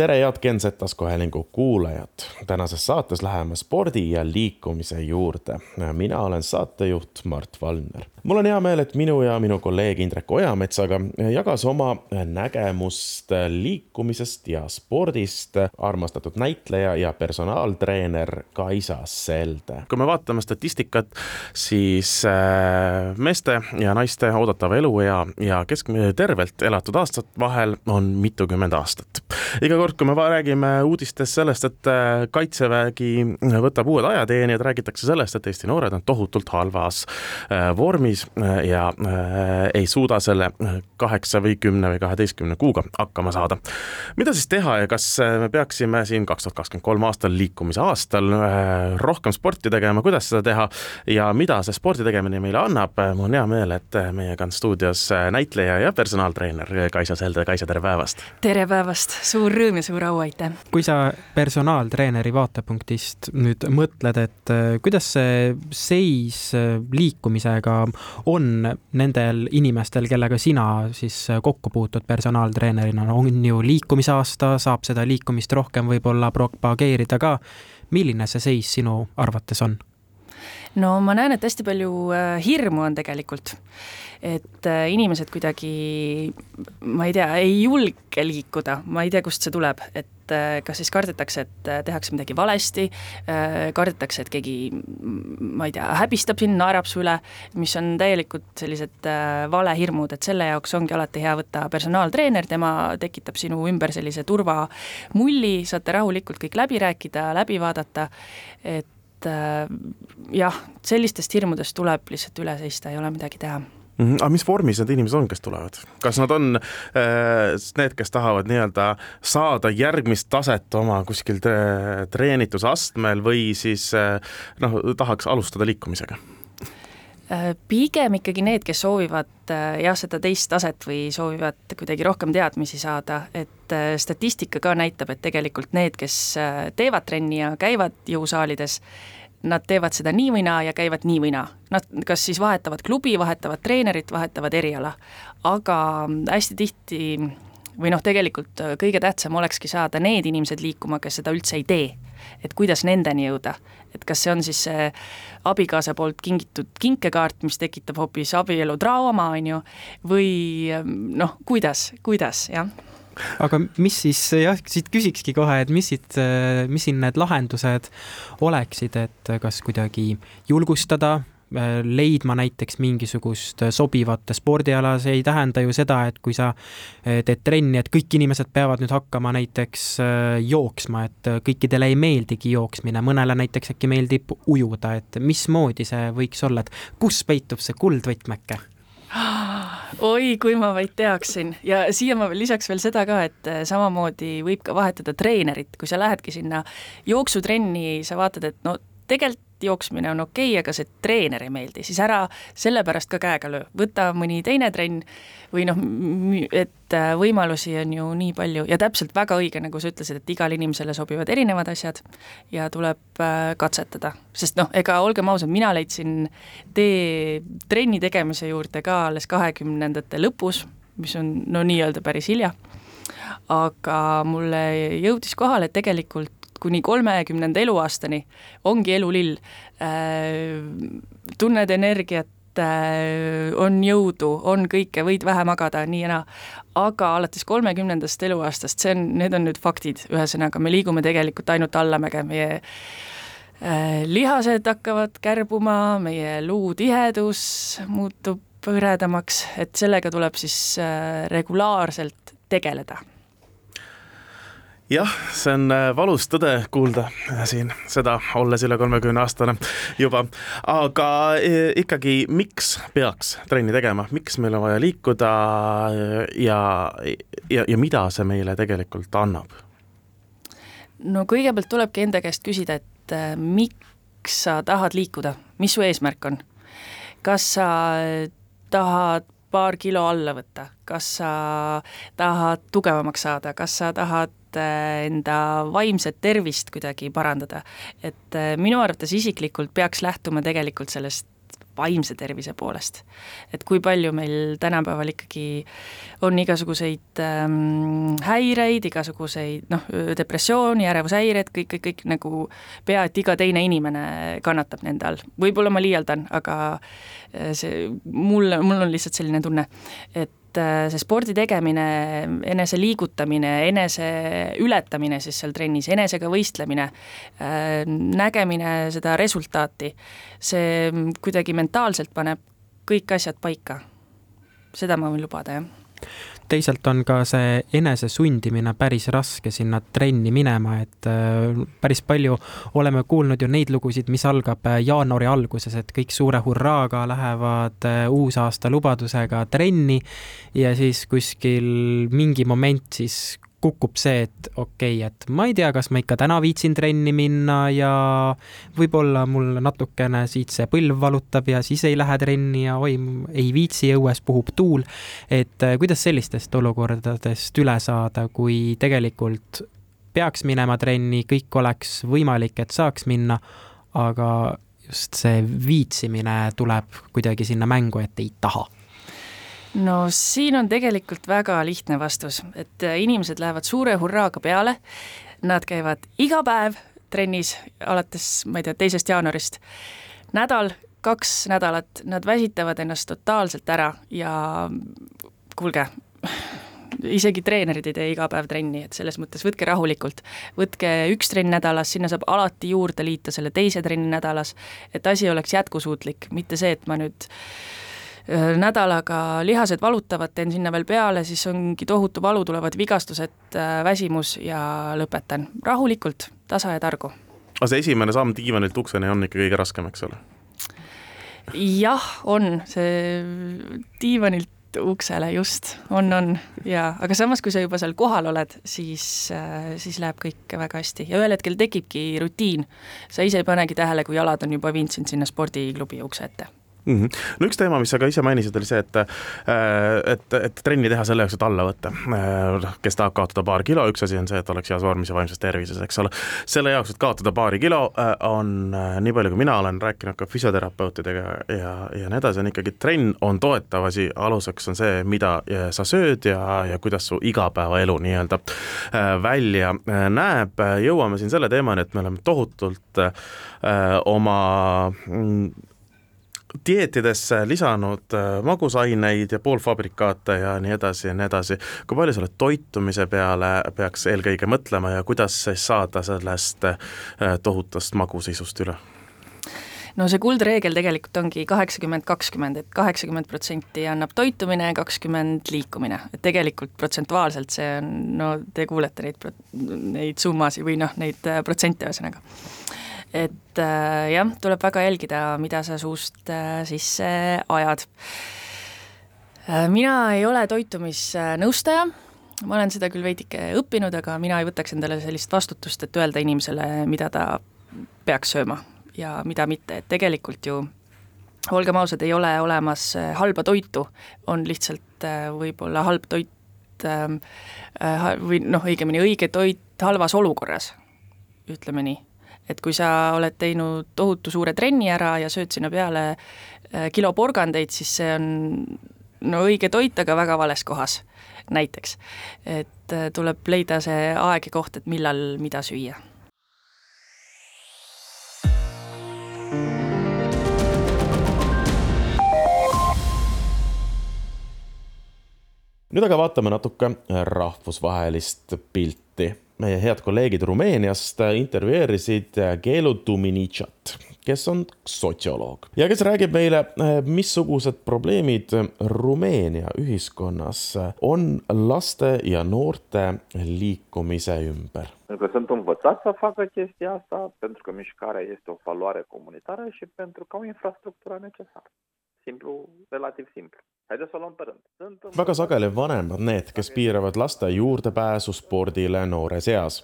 tere, head Genset taskuhäälingu kuulajad. tänases saates läheme spordi ja liikumise juurde. mina olen saatejuht Mart Valner. mul on hea meel, et minu ja minu kolleeg Indrek Ojametsaga jagas oma nägemust liikumisest ja spordist armastatud näitleja ja personaaltreener Kaisa Selde. kui me vaatame statistikat, siis äh, meeste ja naiste oodatava eluea ja keskmine tervelt elatud aastate vahel on mitukümmend aastat. Iga kord kui me räägime uudistes sellest, et äh, Kaitsevägi võtab uued ajateenijad, räägitakse sellest, et Eesti noored on tohutult halvas äh, vormis äh, ja ei suuda selle kaheksa või kümne või kaheteistkümne kuuga hakkama saada. mida siis teha ja kas me peaksime siin kaks tuhat kakskümmend kolm aastal, liikumise aastal rohkem sporti tegema, kuidas seda teha ja mida see spordi tegemine meile annab, mul on hea meel, et meiega on stuudios näitleja ja personaaltreener Kaisa Selde, Kaisa, tere päevast! tere päevast, suur rõõm ja suur au, aitäh! kui sa personaaltreeneri vaatepunktist nüüd mõtled, et äh, kuidas see seis äh, liikumisega on nendel inimestel, kellega sina siis äh, kokku puutud personaaltreenerina, on ju liikumisaasta, saab seda liikumist rohkem võib-olla propageerida ka. milline see seis sinu arvates on? No ma näen, et hästi palju hirmu on tegelikult. Et äh, inimesed kuidagi, ma ei tea, ei julge liikuda, ma ei tea, kust see tuleb, et äh, kas siis kardetakse, et äh, tehakse midagi valesti, kardetakse, et keegi, ma ei tea, häbistab sind, naerab su üle, mis on täielikult sellised valehirmud, et selle jaoks ongi alati hea võtta personaaltreener, tema tekitab sinu ümber sellise turvamulli, saate rahulikult kõik läbi rääkida, läbi vaadata, et jah, sellistest hirmudest tuleb lihtsalt üle seista, ei ole midagi teha mm. -hmm. aga mis vormis need inimesed on, kes tulevad, kas nad on äh, need, kes tahavad nii-öelda saada järgmist taset oma kuskil treenitusastmel või siis äh, noh, tahaks alustada liikumisega? Äh, pigem ikkagi need, kes soovivad äh, jah, seda teist taset või soovivad kuidagi rohkem teadmisi saada, et äh, statistika ka näitab, et tegelikult need, kes teevad trenni ja käivad jõusaalides, nad teevad seda nii või naa ja käivad nii või naa. Nad kas siis vahetavad klubi, vahetavad treenerit, vahetavad eriala, aga hästi tihti või noh, tegelikult kõige tähtsam olekski saada need inimesed liikuma, kes seda üldse ei tee. Et kuidas nendeni jõuda, et kas see on siis see abikaasa poolt kingitud kinkekaart, mis tekitab hoopis abieludraama, on ju, või noh, kuidas, kuidas, jah. Aga mis siis jah, siit küsikski kohe, et mis siit, mis siin need lahendused oleksid, et kas kuidagi julgustada, leidma näiteks mingisugust sobivat spordiala, see ei tähenda ju seda, et kui sa teed trenni, et kõik inimesed peavad nüüd hakkama näiteks jooksma, et kõikidele ei meeldigi jooksmine, mõnele näiteks äkki meeldib ujuda, et mismoodi see võiks olla, et kus peitub see kuldvõtmeke? oi, kui ma vaid teaksin ja siia ma lisaks veel seda ka, et äh, samamoodi võib ka vahetada treenerit, kui sa lähedki sinna jooksutrenni, sa vaatad, et no tegelikult jooksmine on okei okay,, aga see treener ei meeldi, siis ära sellepärast ka käega löö, võta mõni teine trenn või noh, et äh, võimalusi on ju nii palju ja täpselt väga õige, nagu sa ütlesid, et igale inimesele sobivad erinevad asjad ja tuleb äh, katsetada, sest noh, ega olgem ausad, mina leidsin tee trenni tegemise juurde ka alles kahekümnendate lõpus, mis on no nii-öelda päris hilja, aga mulle jõudis kohale, et tegelikult kuni kolmekümnenda eluaastani ongi elu lill. Äh, tunned energiat, äh, on jõudu, on kõike, võid vähe magada, nii ja naa. aga alates kolmekümnendast eluaastast, see on, need on nüüd faktid, ühesõnaga me liigume tegelikult ainult allamäge, meie äh, lihased hakkavad kärbuma, meie luutihedus muutub hõredamaks, et sellega tuleb siis regulaarselt tegeleda jah, see on äh, valus tõde kuulda äh, siin seda, olles üle kolmekümne aastane juba, aga e, ikkagi, miks peaks trenni tegema, miks meil on vaja liikuda ja, ja, ja mida see meile tegelikult annab? no kõigepealt tulebki enda käest küsida, et äh, miks sa tahad liikuda, mis su eesmärk on? kas sa tahad paar kilo alla võtta, kas sa tahad tugevamaks saada, kas sa tahad äh, enda vaimset tervist kuidagi parandada. et äh, minu arvates isiklikult peaks lähtuma tegelikult sellest vaimse tervise poolest. et kui palju meil tänapäeval ikkagi on igasuguseid ähm, häireid, igasuguseid noh, depressiooni, ärevushäired, kõik, kõik, kõik nagu pea et iga teine inimene kannatab nende all. võib-olla ma liialdan, aga äh, see, mul, mul on lihtsalt selline tunne, et äh, see spordi tegemine, enese liigutamine, enese ületamine siis seal trennis, enesega võistlemine, äh, nägemine seda resultaati, see kuidagi mentaalselt paneb kõik asjad paika. seda ma võin lubada, jah teisalt on ka see enese sundimine päris raske sinna trenni minema, et äh, päris palju oleme kuulnud ju neid lugusid, mis algab äh, jaanuari alguses, et kõik suure hurraaga lähevad äh, uusaasta lubadusega trenni ja siis kuskil mingi moment siis kukub see, et okei okay,, et ma ei tea, kas ma ikka täna viitsin trenni minna ja võib-olla mul natukene siit see põlv valutab ja siis ei lähe trenni ja oi, ei viitsi, õues puhub tuul. et äh, kuidas sellistest olukordadest üle saada, kui tegelikult peaks minema trenni, kõik oleks võimalik, et saaks minna, aga just see viitsimine tuleb kuidagi sinna mängu, et ei taha no siin on tegelikult väga lihtne vastus, et äh, inimesed lähevad suure hurraaga peale, nad käivad iga päev trennis alates, ma ei tea, teisest jaanuarist, nädal, kaks nädalat, nad väsitavad ennast totaalselt ära ja kuulge, isegi treenerid ei tee iga päev trenni, et selles mõttes võtke rahulikult. võtke üks trenn nädalas, sinna saab alati juurde liita selle teise trenni nädalas, et asi oleks jätkusuutlik, mitte see, et ma nüüd Äh, nädalaga lihased valutavad, teen sinna veel peale, siis ongi tohutu valu, tulevad vigastused, äh, väsimus ja lõpetan. rahulikult, tasa ja targu. aga see esimene samm diivanilt ukseni on ikka kõige raskem, eks ole? jah, on, see diivanilt uksele just, on, on ja, aga samas, kui sa juba seal kohal oled, siis, äh, siis läheb kõik väga hästi ja ühel hetkel tekibki rutiin. sa ise ei panegi tähele, kui jalad on juba viinud sind sinna spordiklubi ukse ette mm. -hmm. no üks teema, mis sa ka ise mainisid, oli see, et, äh, et, et trenni teha selle jaoks, et alla võtta. Äh, kes tahab kaotada paar kilo, üks asi on see, et oleks heas vormis ja vaimses tervises, eks ole. selle jaoks, et kaotada paari kilo, äh, on nii palju, kui mina olen rääkinud ka füsioterapeutidega ja, ja nii edasi, on ikkagi trenn on toetav asi, aluseks on see, mida sa sööd ja, ja kuidas su igapäevaelu nii-öelda välja näeb. jõuame siin selle teemani, et me oleme tohutult oma mm, dieetidesse lisanud äh, magusaineid ja poolfabrikaate ja nii edasi ja nii edasi. kui palju selle toitumise peale peaks eelkõige mõtlema ja kuidas saada sellest äh, tohutust magusisust üle? no see kuldreegel tegelikult ongi kaheksakümmend, kakskümmend, et kaheksakümmend protsenti annab toitumine, kakskümmend liikumine, et tegelikult protsentuaalselt see on, no te kuulete neid, neid summasid või noh, neid äh, protsente ühesõnaga et äh, jah, tuleb väga jälgida, mida sa suust äh, sisse ajad. Äh,. mina ei ole toitumisnõustaja, ma olen seda küll veidike õppinud, aga mina ei võtaks endale sellist vastutust, et öelda inimesele, mida ta peaks sööma ja mida mitte, et tegelikult ju olgem ausad, ei ole olemas halba toitu, on lihtsalt võib-olla halb toit ähm, äh, või noh, õigemini õige toit halvas olukorras, ütleme nii et kui sa oled teinud tohutu suure trenni ära ja sööd sinna peale äh, kilo porgandeid, siis see on no õige toit, aga väga vales kohas, näiteks. et äh, tuleb leida see aeg ja koht, et millal mida süüa nüüd aga vaatame natuke rahvusvahelist pilti meie head kolleegid Rumeeniast intervjueerisid Keelu Duminichat, kes on sotsioloog ja kes räägib meile, missugused probleemid Rumeenia ühiskonnas on laste ja noorte liikumise ümber. Pentru că sunt învățați să facă chestia asta, pentru că mișcarea este o valoare comunitară și pentru că au infrastructura necesară. Simplu, relativ simplu. Väga sageli vanemad need, kes piiravad laste juurdepääsu spordile noores eas,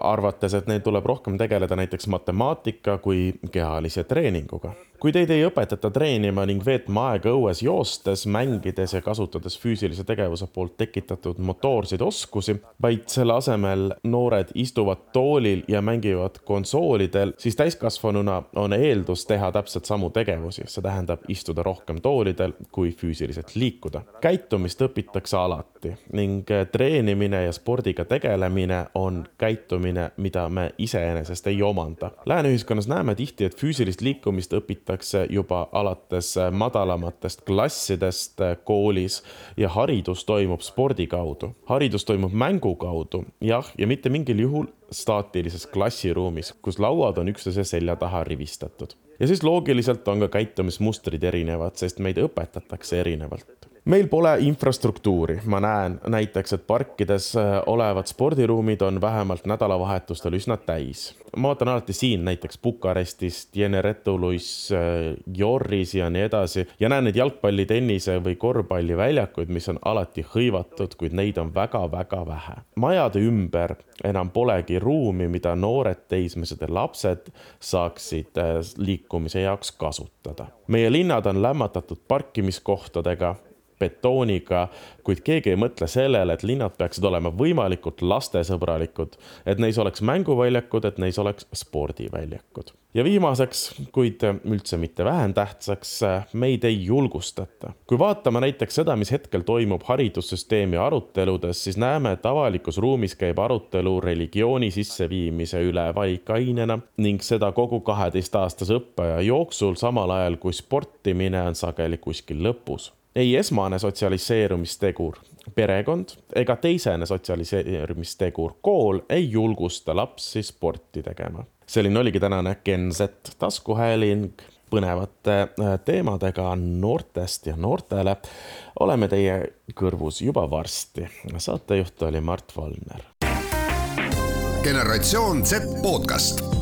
arvates, et neil tuleb rohkem tegeleda näiteks matemaatika kui kehalise treeninguga. Kui teid ei õpetata treenima ning veetma aega õues joostes, mängides ja kasutades füüsilise tegevuse poolt tekitatud motoorseid oskusi, vaid selle asemel noored istuvad toolil ja mängivad konsoolidel, siis täiskasvanuna on eeldus teha täpselt samu tegevusi, see tähendab istuda rohkem toolidel kui füüsiliselt liikuda. käitumist õpitakse alati ning treenimine ja spordiga tegelemine on käitumine, mida me iseenesest ei omanda. Lääne ühiskonnas näeme tihti, et füüsilist liikumist õpitakse juba alates madalamatest klassidest koolis ja haridus toimub spordi kaudu. haridus toimub mängu kaudu, jah, ja mitte mingil juhul staatilises klassiruumis, kus lauad on üksteise selja taha rivistatud. ja siis loogiliselt on ka käitumismustrid erinevad, sest meid õpetatakse erinevalt meil pole infrastruktuuri, ma näen näiteks, et parkides äh, olevad spordiruumid on vähemalt nädalavahetustel üsna täis. ma vaatan alati siin näiteks Bukarestist, Jeneretulus, äh, ja nii edasi ja näen neid jalgpalli, tennise või korvpalliväljakuid, mis on alati hõivatud, kuid neid on väga-väga vähe. majade ümber enam polegi ruumi, mida noored teismelised ja lapsed saaksid äh, liikumise jaoks kasutada. meie linnad on lämmatatud parkimiskohtadega betooniga, kuid keegi ei mõtle sellele, et linnad peaksid olema võimalikult lastesõbralikud, et neis oleks mänguväljakud, et neis oleks spordiväljakud. ja viimaseks, kuid üldse mitte vähem tähtsaks, meid ei julgustata. kui vaatame näiteks seda, mis hetkel toimub haridussüsteemi aruteludes, siis näeme, et avalikus ruumis käib arutelu religiooni sisseviimise üle valikainena ning seda kogu kaheteistaastase õppeaja jooksul, samal ajal kui sportimine on sageli kuskil lõpus ei esmane sotsialiseerumistegur, perekond ega teisene sotsialiseerumistegur, kool ei julgusta lapsi sporti tegema. selline oligi tänane Gen Z taskuhääling põnevate äh, teemadega noortest ja noortele. oleme teie kõrvus juba varsti. saatejuht oli Mart Valner. generatsioon Z podcast